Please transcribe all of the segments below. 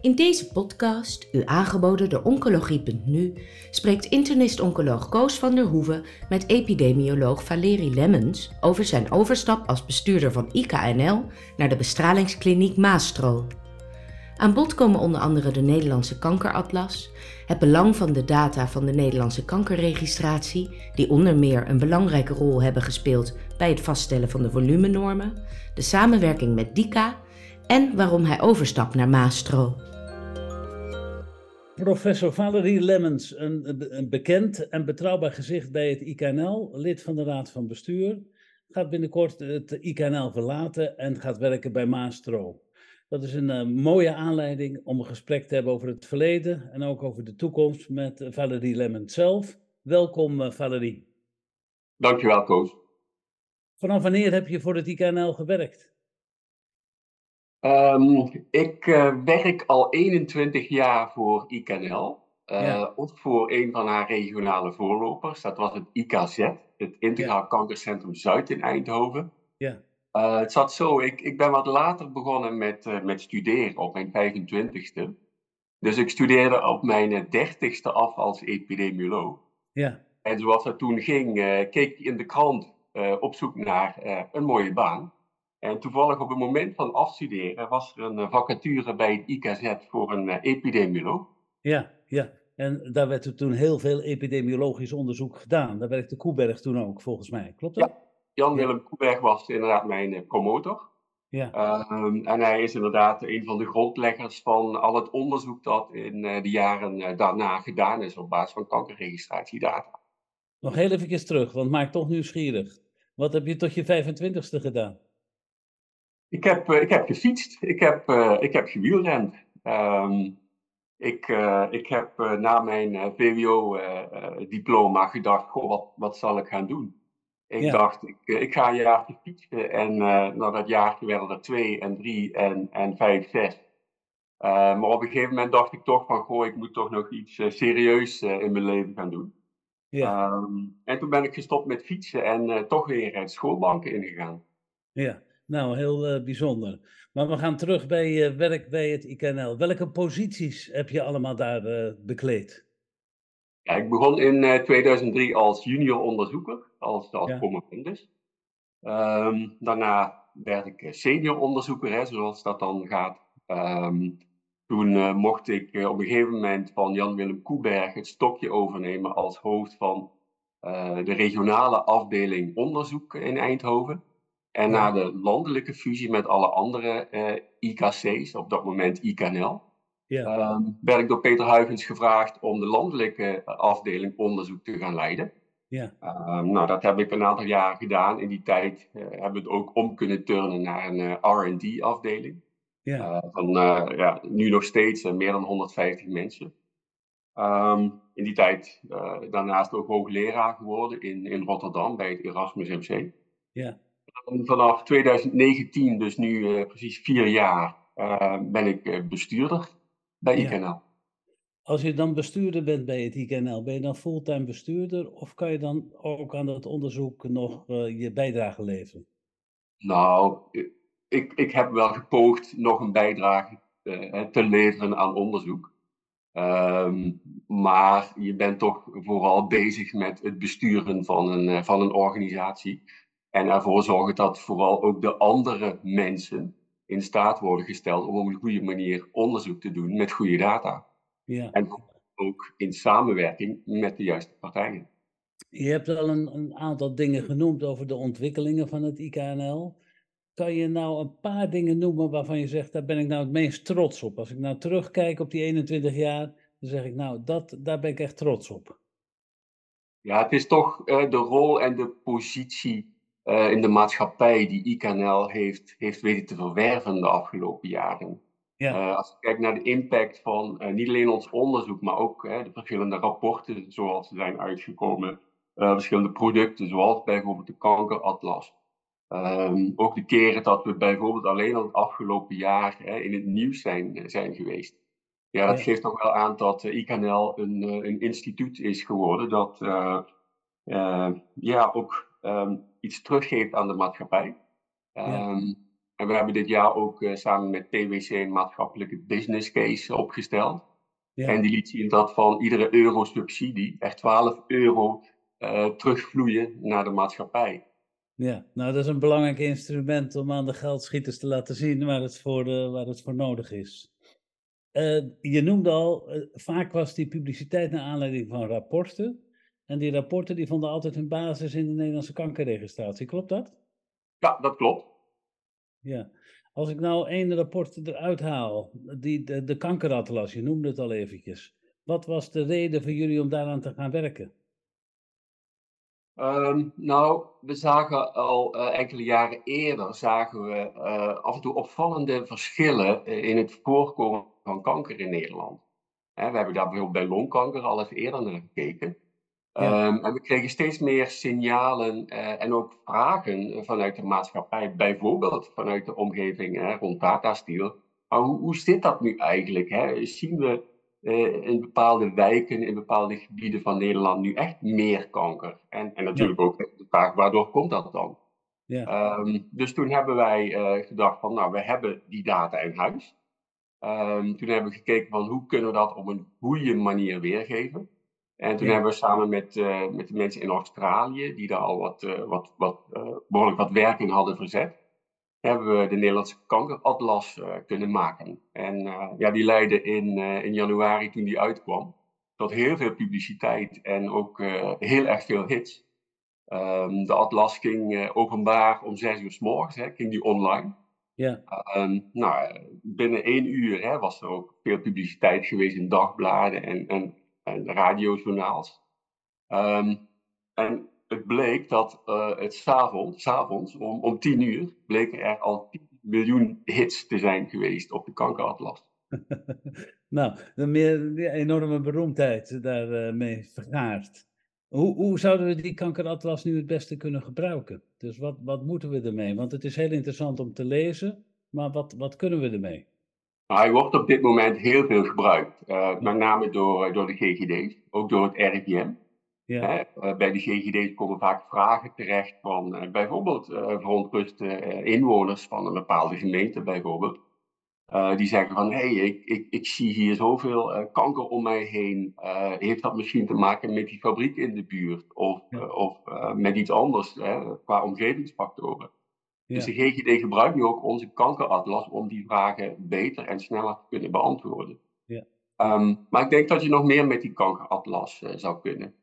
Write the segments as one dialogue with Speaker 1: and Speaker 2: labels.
Speaker 1: In deze podcast, u aangeboden door Oncologie.nu, spreekt internist-oncoloog Koos van der Hoeven met epidemioloog Valerie Lemmens over zijn overstap als bestuurder van IKNL naar de bestralingskliniek Maastro. Aan bod komen onder andere de Nederlandse Kankeratlas, het belang van de data van de Nederlandse kankerregistratie, die onder meer een belangrijke rol hebben gespeeld bij het vaststellen van de volumenormen, de samenwerking met DICA en waarom hij overstapt naar Maastro.
Speaker 2: Professor Valerie Lemmens, een, een, bekend en betrouwbaar gezicht bij het IKNL, lid van de Raad van Bestuur, gaat binnenkort het IKNL verlaten en gaat werken bij Maastro. Dat is een uh, mooie aanleiding om een gesprek te hebben over het verleden en ook over de toekomst met uh, Valerie Lemmens zelf. Welkom uh, Valerie.
Speaker 3: Dankjewel Koos.
Speaker 2: Vanaf wanneer heb je voor het IKNL gewerkt?
Speaker 3: Um, ik uh, werk al 21 jaar voor IKNL. Uh, ja. Ook voor een van haar regionale voorlopers. Dat was het IKZ, het Integraal ja. Kankercentrum Zuid in Eindhoven.
Speaker 2: Ja.
Speaker 3: Uh, het zat zo, ik, ik ben wat later begonnen met, met studeren, op mijn 25ste. Dus ik studeerde op mijn 30ste af als epidemioloog.
Speaker 2: Ja.
Speaker 3: En zoals dat toen ging, keek ik in de krant op zoek naar een mooie baan. En toevallig op het moment van afstuderen was er een vacature bij het IKZ voor een epidemioloog.
Speaker 2: Ja, ja. En daar werd er toen heel veel epidemiologisch onderzoek gedaan. Daar werkte Koeberg toen ook, volgens mij. Klopt dat?
Speaker 3: Ja, Jan-Willem ja. Koeberg was inderdaad mijn promotor.
Speaker 2: Ja.
Speaker 3: Um, en hij is inderdaad een van de grondleggers van al het onderzoek dat in de jaren daarna gedaan is op basis van kankerregistratiedata.
Speaker 2: Nog heel even terug, want maak toch nieuwsgierig. Wat heb je tot je 25ste gedaan?
Speaker 3: Ik heb, uh, ik heb gefietst, ik heb, uh, ik heb gewielrend. Um, ik, uh, ik heb na mijn VWO-diploma gedacht, goh, wat, wat zal ik gaan doen? Ik
Speaker 2: Ja.
Speaker 3: dacht, ik, ik ga een jaartje fietsen en na dat jaartje werden er twee en drie en, en vijf, zes. maar op een gegeven moment dacht ik toch van, goh, ik moet toch nog iets serieus in mijn leven gaan doen.
Speaker 2: Ja,
Speaker 3: Um, en toen ben ik gestopt met fietsen en toch weer schoolbanken ingegaan.
Speaker 2: ja. Nou, heel eh, bijzonder. Maar we gaan terug bij je werk bij het IKNL. Welke posities heb je allemaal daar eh, bekleed?
Speaker 3: Ja, ik begon in eh, 2003 als junior onderzoeker, als, als
Speaker 2: Ja.
Speaker 3: promovendus. Ehm, daarna werd ik eh, senior onderzoeker, hè, zoals dat dan gaat. Ehm, toen eh, mocht ik eh, op een gegeven moment van Jan-Willem Koeberg het stokje overnemen als hoofd van eh, de regionale afdeling onderzoek in Eindhoven. En na de landelijke fusie met alle andere eh, IKC's, op dat moment IKNL,
Speaker 2: Ja,
Speaker 3: Ehm, werd ik door Peter Huygens gevraagd om de landelijke eh, afdeling onderzoek te gaan leiden.
Speaker 2: ja,
Speaker 3: Ehm, nou, dat heb ik een aantal jaren gedaan. In die tijd eh, hebben we het ook om kunnen turnen naar een R&D-afdeling.
Speaker 2: ja,
Speaker 3: van ja, nu nog steeds meer dan 150 mensen. Ehm, in die tijd daarnaast ook hoogleraar geworden in, in Rotterdam bij het Erasmus MC.
Speaker 2: ja,
Speaker 3: vanaf 2019, dus nu eh, precies vier jaar, eh, ben ik eh, bestuurder bij
Speaker 2: Ja.
Speaker 3: IKNL.
Speaker 2: Als je dan bestuurder bent bij het IKNL, ben je dan fulltime bestuurder of kan je dan ook aan dat onderzoek nog je bijdrage leveren?
Speaker 3: Nou, ik, ik heb wel gepoogd nog een bijdrage te leveren aan onderzoek. Ehm, maar je bent toch vooral bezig met het besturen van een, van een organisatie. En ervoor zorgen dat vooral ook de andere mensen in staat worden gesteld om op een goede manier onderzoek te doen met goede data.
Speaker 2: Ja.
Speaker 3: En ook in samenwerking met de juiste partijen.
Speaker 2: Je hebt al een, een aantal dingen genoemd over de ontwikkelingen van het IKNL. Kan je nou een paar dingen noemen waarvan je zegt, daar ben ik nou het meest trots op? Als ik nou terugkijk op die 21 jaar, dan zeg ik, nou, dat, daar ben ik echt trots op.
Speaker 3: Ja, het is toch eh, de rol en de positie eh, in de maatschappij die IKNL heeft, heeft weten te verwerven de afgelopen jaren.
Speaker 2: Ja,
Speaker 3: Eh, als je kijkt naar de impact van eh, niet alleen ons onderzoek, maar ook de verschillende rapporten zoals ze zijn uitgekomen, verschillende producten zoals bijvoorbeeld de kankeratlas. Ehm, ook de keren dat we bijvoorbeeld alleen al het afgelopen jaar in het nieuws zijn, zijn geweest. Ja, dat
Speaker 2: Ja.
Speaker 3: geeft toch wel aan dat IKNL een, een instituut is geworden dat ja, ook ehm, iets teruggeeft aan de maatschappij.
Speaker 2: Ja.
Speaker 3: Ehm, En we hebben dit jaar ook samen met PwC een maatschappelijke business case opgesteld. Ja. En die liet zien dat van iedere euro subsidie echt 12 euro terugvloeien naar de maatschappij.
Speaker 2: Ja, nou dat is een belangrijk instrument om aan de geldschieters te laten zien waar het voor, waar het voor nodig is. Uh, je noemde al, vaak was die publiciteit naar aanleiding van rapporten. En die rapporten die vonden altijd hun basis in de Nederlandse kankerregistratie. Klopt dat?
Speaker 3: Ja, dat klopt.
Speaker 2: Ja. Als ik nou één rapport eruit haal, die, de, de kankeratlas, je noemde het al eventjes. Wat was de reden voor jullie om daaraan te gaan werken?
Speaker 3: Um, nou, we zagen al uh, enkele jaren eerder zagen we uh, af en toe opvallende verschillen in het voorkomen van kanker in Nederland. Hè, we hebben daar bijvoorbeeld bij longkanker al eens eerder naar gekeken. Ja. Um, en we kregen steeds meer signalen uh, en ook vragen vanuit de maatschappij, bijvoorbeeld vanuit de omgeving hè, rond datastiel. Maar hoe, hoe zit dat nu eigenlijk? Hè? Zien we uh, in bepaalde wijken, in bepaalde gebieden van Nederland nu echt meer kanker? En, en natuurlijk ja. ook de vraag, waardoor komt dat dan? Ja. Um, dus toen hebben wij uh, gedacht van, nou, we hebben die data in huis. Um, toen hebben we gekeken van, hoe kunnen we dat op een goede manier weergeven? En toen ja. hebben we samen met, uh, met de mensen in Australië, die daar al wat, uh, wat, wat, uh, behoorlijk wat werk in hadden verzet, hebben we de Nederlandse kankeratlas kunnen maken. En ja, die leidde in, in januari, toen die uitkwam, tot heel veel publiciteit en ook heel erg veel hits. Um, de atlas ging openbaar om zes uur s morgens, hè, ging die online. Ja. Um, nou, binnen één uur hè, was er ook veel publiciteit geweest in dagbladen en, en en radiojournaals. Um, en het bleek dat uh, het s'avonds, avonds om, om tien uur, bleken er al 10 miljoen hits te zijn geweest op de kankeratlas.
Speaker 2: nou, meer enorme beroemdheid daarmee uh, vergaard. Hoe, hoe zouden we die kankeratlas nu het beste kunnen gebruiken? Dus wat, wat moeten we ermee? Want het is heel interessant om te lezen, maar wat, wat kunnen we ermee?
Speaker 3: Hij wordt op dit moment heel veel gebruikt, uh, met name door, eh, door de GGD's, ook door het RIVM. Ja. Uh, bij de GGD's komen vaak vragen terecht van uh, bijvoorbeeld verontruste inwoners van een bepaalde gemeente bijvoorbeeld. die zeggen van, hé, hey, ik, ik, ik zie hier zoveel kanker om mij heen. heeft dat misschien te maken met die fabriek in de buurt? Of, ja. of met iets anders qua omgevingsfactoren? Dus de GGD gebruikt nu ook onze kankeratlas om die vragen beter en sneller te kunnen beantwoorden. Ja. Um, maar ik denk dat je nog meer met die kankeratlas uh, zou kunnen.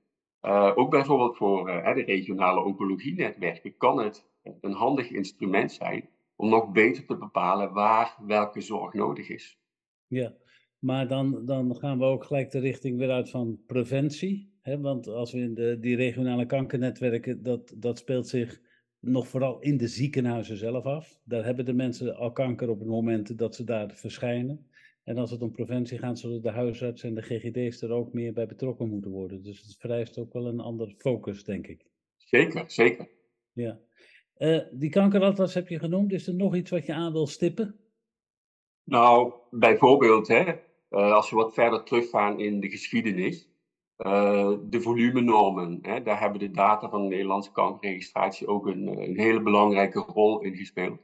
Speaker 3: Uh, ook bijvoorbeeld voor uh, de regionale oncologienetwerken kan het een handig instrument zijn om nog beter te bepalen waar welke zorg nodig is.
Speaker 2: Ja, maar dan, dan gaan we ook gelijk de richting weer uit van preventie. Hè? Want als we in de, die regionale kankernetwerken, dat, dat speelt zich nog vooral in de ziekenhuizen zelf af. Daar hebben de mensen al kanker op het moment dat ze daar verschijnen. En als het om preventie gaat, zullen de huisarts en de GGD's er ook meer bij betrokken moeten worden. Dus het vereist ook wel een ander focus, denk ik.
Speaker 3: Zeker, zeker.
Speaker 2: Ja. Uh, die kankeratlas heb je genoemd. Is er nog iets wat je aan wil stippen?
Speaker 3: Nou, bijvoorbeeld, hè, uh, als we wat verder teruggaan in de geschiedenis. Uh, de volumenormen, hè, daar hebben de data van de Nederlandse kankerregistratie ook een, een hele belangrijke rol in gespeeld.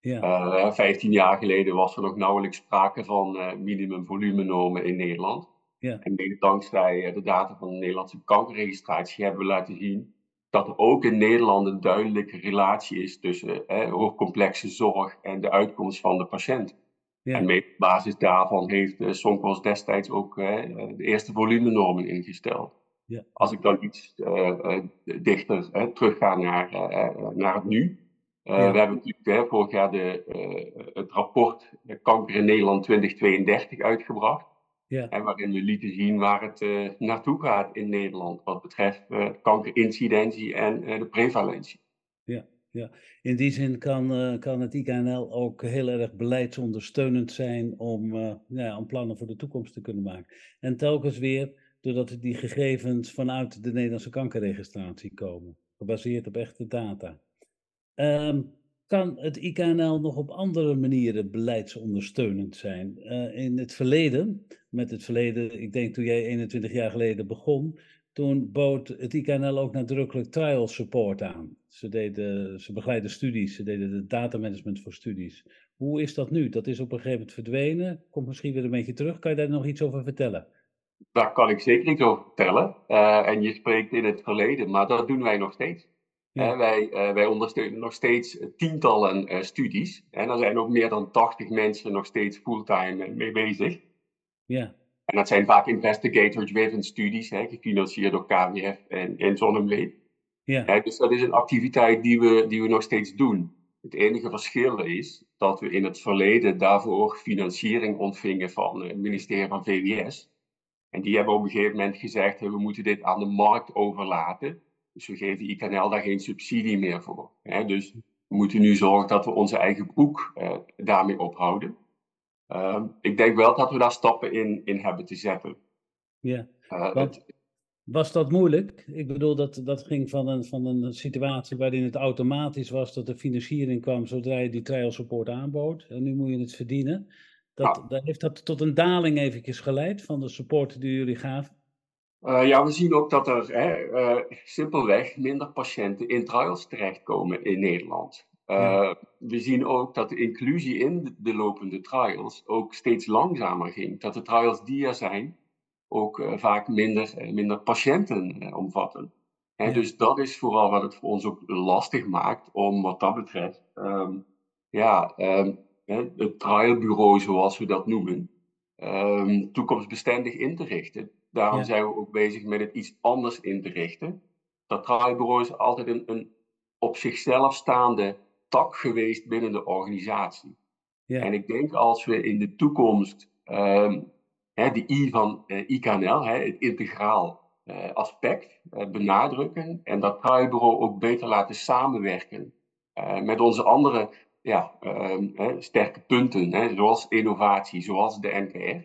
Speaker 3: Ja. Uh, 15 jaar geleden was er nog nauwelijks sprake van minimumvolumenormen in Nederland. Ja. En mede dankzij de data van de Nederlandse kankerregistratie hebben we laten zien dat er ook in Nederland een duidelijke relatie is tussen hoogcomplexe zorg en de uitkomst van de patiënt. Ja. En op basis daarvan heeft uh, destijds ook uh, de eerste volumenormen ingesteld. Ja. Als ik dan iets dichter terugga naar, naar het nu. Ja. We hebben natuurlijk vorig jaar de, het rapport Kanker in Nederland 2032 uitgebracht. Ja. En waarin we lieten zien waar het naartoe gaat in Nederland wat betreft kankerincidentie en de prevalentie.
Speaker 2: Ja. In die zin kan, kan het IKNL ook heel erg beleidsondersteunend zijn om, uh, ja, om plannen voor de toekomst te kunnen maken. En telkens weer doordat die gegevens vanuit de Nederlandse kankerregistratie komen, gebaseerd op echte data. Um, kan het IKNL nog op andere manieren beleidsondersteunend zijn? Uh, in het verleden, met het verleden, ik denk toen jij 21 jaar geleden begon, toen bood het IKNL ook nadrukkelijk trial support aan. Ze, deden, ze begeleiden studies, ze deden de datamanagement voor studies. Hoe is dat nu? Dat is op een gegeven moment verdwenen, komt misschien weer een beetje terug. Kan je daar nog iets over vertellen?
Speaker 3: Daar kan ik zeker iets over vertellen. Uh, en je spreekt in het verleden, maar dat doen wij nog steeds. Ja. Uh, wij, uh, wij, ondersteunen nog steeds tientallen studies. En er zijn ook meer dan 80 mensen nog steeds fulltime mee bezig.
Speaker 2: Ja.
Speaker 3: En dat zijn vaak investigator-driven studies, hè, gefinancierd door KWF en, en.
Speaker 2: Ja.
Speaker 3: dus dat is een activiteit die we, die we nog steeds doen. Het enige verschil is dat we in het verleden daarvoor financiering ontvingen van het ministerie van VWS. En die hebben op een gegeven moment gezegd, we moeten dit aan de markt overlaten. Dus we geven IKNL daar geen subsidie meer voor. Hè? Dus we moeten nu zorgen dat we onze eigen broek eh, daarmee ophouden. Uh, ik denk wel dat we daar stappen in, in hebben te zetten.
Speaker 2: Ja, uh, want was dat moeilijk? Ik bedoel, dat, dat ging van een, van een situatie waarin het automatisch was dat de financiering kwam zodra je die trial support aanbood. En nu moet je het verdienen. Dat. Heeft dat tot een daling eventjes geleid van de support die jullie gaven?
Speaker 3: Uh, ja, we zien ook dat er hè, uh, simpelweg minder patiënten in trials terechtkomen in Nederland. Ja. We zien ook dat de inclusie in de lopende trials ook steeds langzamer ging. Dat de trials die er zijn ook vaak minder, minder patiënten omvatten. En ja. Dus dat is vooral wat het voor ons ook lastig maakt om wat dat betreft um, ja, um, het trialbureau zoals we dat noemen, um, toekomstbestendig in te richten. Daarom ja. zijn we ook bezig met het iets anders in te richten. Dat trialbureau is altijd een, een op zichzelf staande tak geweest binnen de organisatie.
Speaker 2: Ja.
Speaker 3: En ik denk als we in de toekomst um, hè, de I van uh, IKNL, hè, het integraal uh, aspect, uh, benadrukken en dat trialbureau ook beter laten samenwerken met onze andere ja, hè, sterke punten, hè, zoals innovatie, zoals de.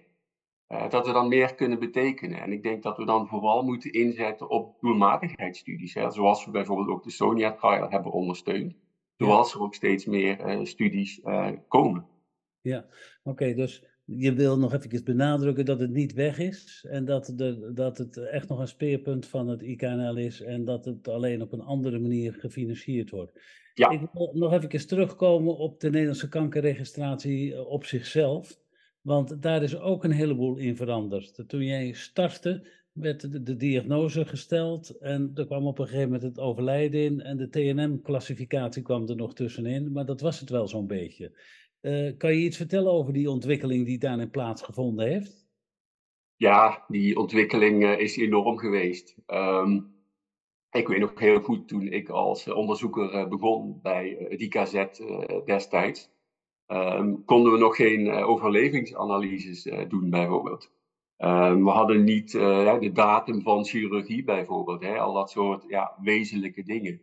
Speaker 3: Uh, dat we dan meer kunnen betekenen. En ik denk dat we dan vooral moeten inzetten op doelmatigheidsstudies. Hè, zoals we bijvoorbeeld ook de Sonia Trial hebben ondersteund. Zoals er ook steeds meer uh, studies uh, komen.
Speaker 2: Ja, oké. Okay, dus je wil nog even benadrukken dat het niet weg is. En dat, de, dat het echt nog een speerpunt van het IKNL is. En dat het alleen op een andere manier gefinancierd wordt.
Speaker 3: Ja.
Speaker 2: Ik wil nog even terugkomen op de Nederlandse kankerregistratie op zichzelf. Want daar is ook een heleboel in veranderd. Toen jij startte, werd de, diagnose gesteld en er kwam op een gegeven moment het overlijden in en de TNM-classificatie kwam er nog tussenin, maar dat was het wel zo'n beetje. Uh, kan je iets vertellen over die ontwikkeling die daarin plaatsgevonden heeft?
Speaker 3: Ja, die ontwikkeling uh, is enorm geweest. Um, ik weet nog heel goed toen ik als onderzoeker uh, begon bij het destijds um, konden we nog geen overlevingsanalyses doen, bijvoorbeeld. Um, we hadden niet uh, de datum van chirurgie, bijvoorbeeld. Hè, al dat soort ja, wezenlijke dingen.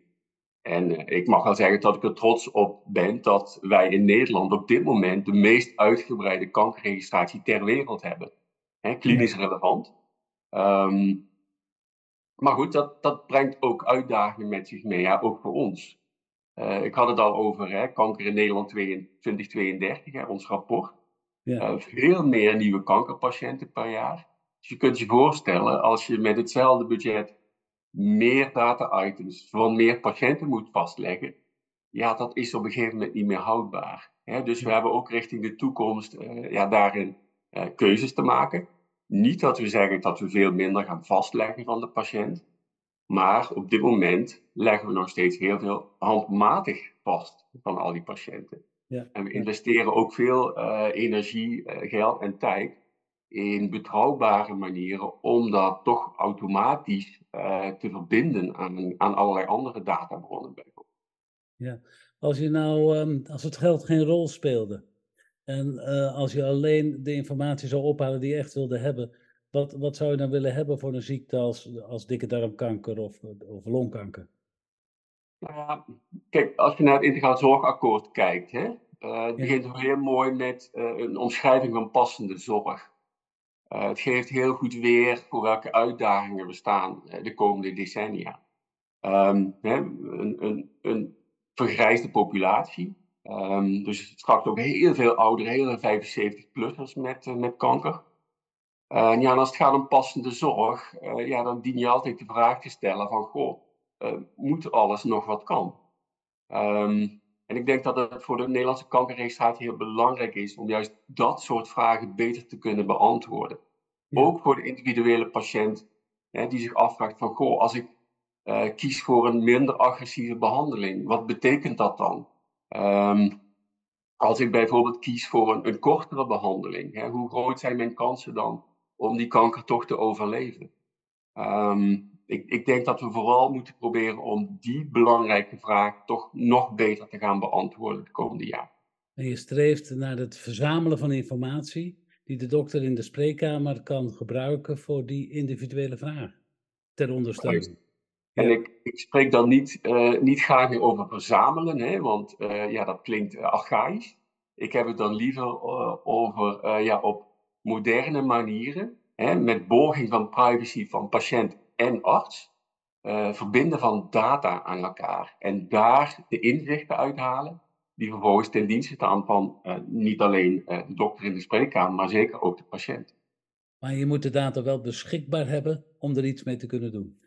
Speaker 3: En ik mag wel zeggen dat ik er trots op ben dat wij in Nederland op dit moment de meest uitgebreide kankerregistratie ter wereld hebben. Hè, klinisch relevant. Um, maar goed, dat, dat brengt ook uitdagingen met zich mee, ja, ook voor ons. Uh, ik had het al over hè, kanker in Nederland 2032, hè, ons rapport.
Speaker 2: Ja.
Speaker 3: Uh, veel meer nieuwe kankerpatiënten per jaar. Dus je kunt je voorstellen, als je met hetzelfde budget meer data-items van meer patiënten moet vastleggen, ja, dat is op een gegeven moment niet meer houdbaar. Hè? Dus we hebben ook richting de toekomst uh, ja, daarin keuzes te maken. Niet dat we zeggen dat we veel minder gaan vastleggen van de patiënt, maar op dit moment leggen we nog steeds heel veel handmatig vast van al die patiënten.
Speaker 2: Ja.
Speaker 3: En we investeren ook veel uh, energie, uh, geld en tijd in betrouwbare manieren om dat toch automatisch uh, te verbinden aan, aan allerlei andere databronnen bijvoorbeeld.
Speaker 2: Ja, als je nou, um, als het geld geen rol speelde en als je alleen de informatie zou ophalen die je echt wilde hebben, wat, wat zou je dan willen hebben voor een ziekte als, als dikke darmkanker of, of longkanker?
Speaker 3: Kijk, als je naar het integraal zorgakkoord kijkt, hè, uh, het begint ja. heel mooi met uh, een omschrijving van passende zorg. Uh, het geeft heel goed weer voor welke uitdagingen we staan de komende decennia. Um, hè, een, een, een vergrijsde populatie. Um, dus straks ook heel veel ouderen, hele 75-plussers met, met kanker. en ja, als het gaat om passende zorg, ja, dan dien je altijd de vraag te stellen van, goh, moet alles nog wat kan? Ehm, en ik denk dat het voor de Nederlandse kankerregistratie heel belangrijk is om juist dat soort vragen beter te kunnen beantwoorden. Ook voor de individuele patiënt hè, die zich afvraagt van, goh, als ik uh, kies voor een minder agressieve behandeling, wat betekent dat dan? Ehm, als ik bijvoorbeeld kies voor een, een kortere behandeling, hè, hoe groot zijn mijn kansen dan om die kanker toch te overleven? Um, ik, ik, denk dat we vooral moeten proberen om die belangrijke vraag toch nog beter te gaan beantwoorden de komende jaren.
Speaker 2: En je streeft naar het verzamelen van informatie die de dokter in de spreekkamer kan gebruiken voor die individuele vraag ter ondersteuning.
Speaker 3: En ik, ik, spreek dan niet, uh, niet graag meer over verzamelen, hè, want uh, ja, dat klinkt uh, archaïsch. Ik heb het dan liever over ja, op moderne manieren, hè, met borging van privacy van patiënt en arts, verbinden van data aan elkaar en daar de inzichten uithalen die vervolgens ten dienste staan van niet alleen de dokter in de spreekkamer, maar zeker ook de patiënt.
Speaker 2: Maar je moet de data wel beschikbaar hebben om er iets mee te kunnen doen.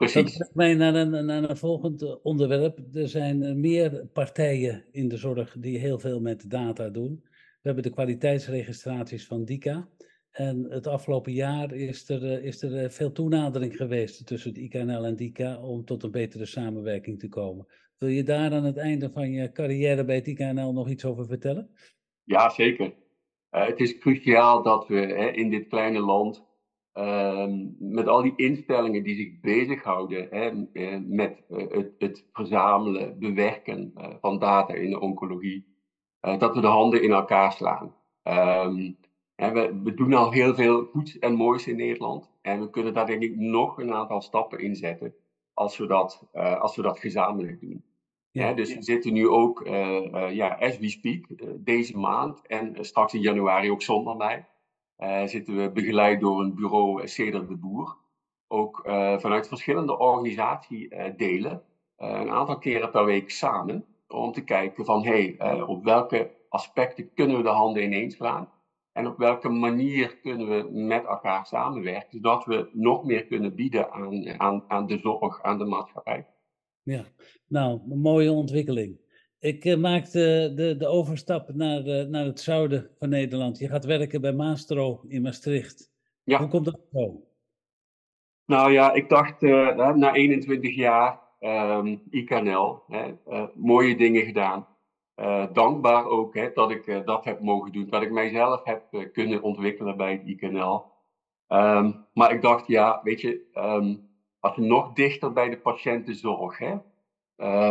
Speaker 3: Precies.
Speaker 2: Dat brengt mij naar een, naar een volgend eh, onderwerp. Er zijn eh, meer partijen in de zorg die heel veel met data doen. We hebben de kwaliteitsregistraties van DICA. En het afgelopen jaar is er, eh, is er veel toenadering geweest tussen het IKNL en DICA om tot een betere samenwerking te komen. Wil je daar aan het einde van je carrière bij het IKNL nog iets over vertellen?
Speaker 3: Ja, zeker. het is cruciaal dat we hè, in dit kleine land Ehm, met al die instellingen die zich bezighouden hè, eh, met eh, het, het, verzamelen, bewerken van data in de oncologie, dat we de handen in elkaar slaan. Um, we, we, doen al heel veel goeds en moois in Nederland en we kunnen daar denk ik nog een aantal stappen in zetten als we dat, als we dat gezamenlijk doen. Ja. dus we zitten nu ook, ja, as we speak, deze maand en straks in januari ook zonder mij uh, zitten we begeleid door een bureau Ceder de Boer. Ook uh, vanuit verschillende organisatiedelen. Uh, een aantal keren per week samen. Om te kijken van hey, op welke aspecten kunnen we de handen ineens slaan. En op welke manier kunnen we met elkaar samenwerken. Zodat we nog meer kunnen bieden aan, aan, aan de zorg, aan de maatschappij.
Speaker 2: Ja, nou, een mooie ontwikkeling. Ik uh, maak de, de, de, overstap naar, uh, naar het zuiden van Nederland. Je gaat werken bij Maastro in Maastricht. Ja. Hoe komt dat zo?
Speaker 3: Nou ja, ik dacht uh, na 21 jaar um, IKNL, hè, mooie dingen gedaan. Dankbaar ook hè, dat ik dat heb mogen doen, dat ik mijzelf heb kunnen ontwikkelen bij het IKNL. Um, ehm, maar ik dacht, ja, weet je, um, als je nog dichter bij de patiëntenzorg, hè,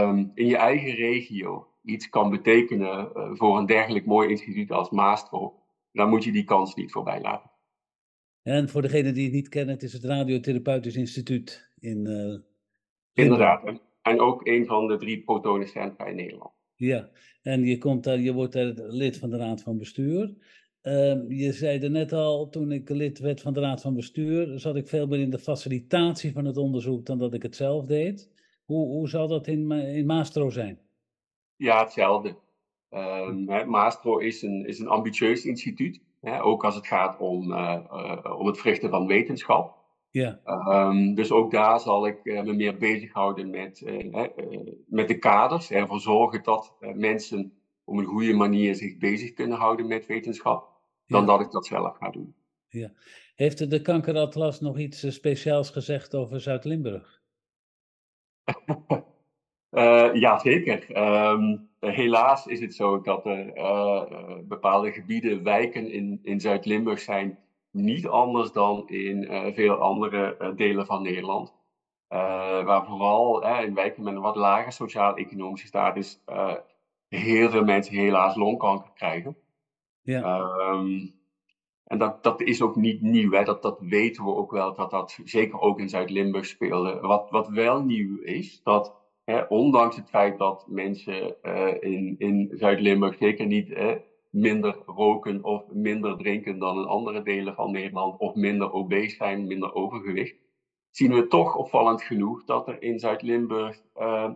Speaker 3: um, in je eigen regio iets kan betekenen voor een dergelijk mooi instituut als Maastro, dan moet je die kans niet voorbij laten.
Speaker 2: En voor degenen die het niet kennen, het is het Radiotherapeutisch Instituut in.
Speaker 3: Inderdaad, en ook een van de drie protonencentra in Nederland.
Speaker 2: Ja, en je, komt daar, je wordt daar lid van de Raad van Bestuur. Uh, je zei er net al, toen ik lid werd van de Raad van Bestuur, zat ik veel meer in de facilitatie van het onderzoek dan dat ik het zelf deed. Hoe, hoe zal dat in, in Maastro zijn?
Speaker 3: Ja, hetzelfde. Um, Maastro is een, is een ambitieus instituut, hè, ook als het gaat om, uh, uh, om het verrichten van wetenschap. Ja. Um, dus ook daar zal ik uh, me meer bezighouden met, met de kaders. Ervoor zorgen dat mensen op een goede manier zich bezig kunnen houden met wetenschap, dan dat ik dat zelf ga doen.
Speaker 2: Ja. Heeft de Kankeratlas nog iets speciaals gezegd over Zuid-Limburg?
Speaker 3: uh, ja, zeker. Um, helaas is het zo dat er uh, bepaalde gebieden, wijken in, in Zuid-Limburg zijn niet anders dan in veel andere delen van Nederland. waar vooral in wijken met een wat lager sociaal-economische status heel veel mensen helaas longkanker krijgen. Ja. Um, en dat, dat is ook niet nieuw, hè? Dat, dat weten we ook wel, dat dat zeker ook in Zuid-Limburg speelde. Wat, wat wel nieuw is, dat hè, ondanks het feit dat mensen uh, in, in Zuid-Limburg zeker niet minder roken of minder drinken dan in andere delen van Nederland, of minder obese zijn, minder overgewicht, zien we toch opvallend genoeg dat er in Zuid-Limburg uh,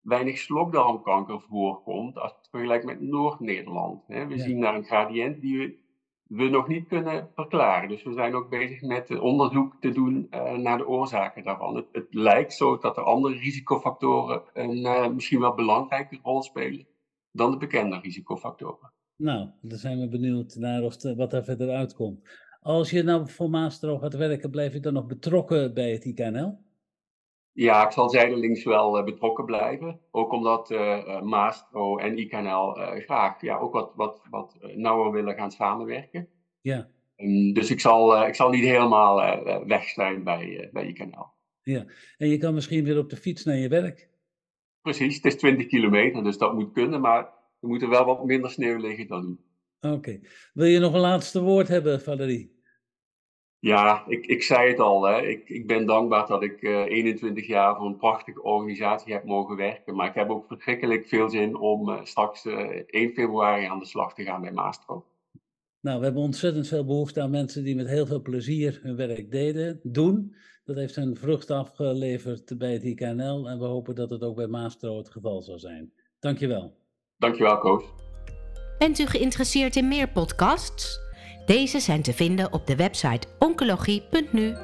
Speaker 3: weinig slokdarmkanker voorkomt als het vergelijkt met Noord-Nederland. We zien daar een gradient die we we nog niet kunnen verklaren. Dus we zijn ook bezig met onderzoek te doen naar de oorzaken daarvan. Het, het, lijkt zo dat er andere risicofactoren een misschien wel belangrijke rol spelen dan de bekende risicofactoren.
Speaker 2: Nou, dan zijn we benieuwd naar of wat daar verder uitkomt. Als je nou voor Maastro gaat werken, blijf je dan nog betrokken bij het IKNL?
Speaker 3: Ja, ik zal zijdelings wel uh, betrokken blijven. Ook omdat uh, Maastro en IKNL graag ja, ook wat, wat, wat nauwer willen gaan samenwerken.
Speaker 2: Ja.
Speaker 3: Um, dus ik zal, ik zal niet helemaal weg zijn bij, bij IKNL.
Speaker 2: Ja, en je kan misschien weer op de fiets naar je werk.
Speaker 3: Precies, het is 20 kilometer, dus dat moet kunnen. Maar er moet er wel wat minder sneeuw liggen dan nu.
Speaker 2: Oké. Wil je nog een laatste woord hebben, Valerie?
Speaker 3: Ja, ik, ik zei het al. Hè. Ik, ik ben dankbaar dat ik uh, 21 jaar voor een prachtige organisatie heb mogen werken. Maar ik heb ook verschrikkelijk veel zin om uh, straks uh, 1 februari aan de slag te gaan bij Maastro.
Speaker 2: Nou, we hebben ontzettend veel behoefte aan mensen die met heel veel plezier hun werk deden, doen. Dat heeft zijn vrucht afgeleverd bij het IKNL en we hopen dat het ook bij Maastro het geval zal zijn. Dankjewel.
Speaker 3: Dankjewel, Koos.
Speaker 1: Bent u geïnteresseerd in meer podcasts? Deze zijn te vinden op de website oncologie.nu.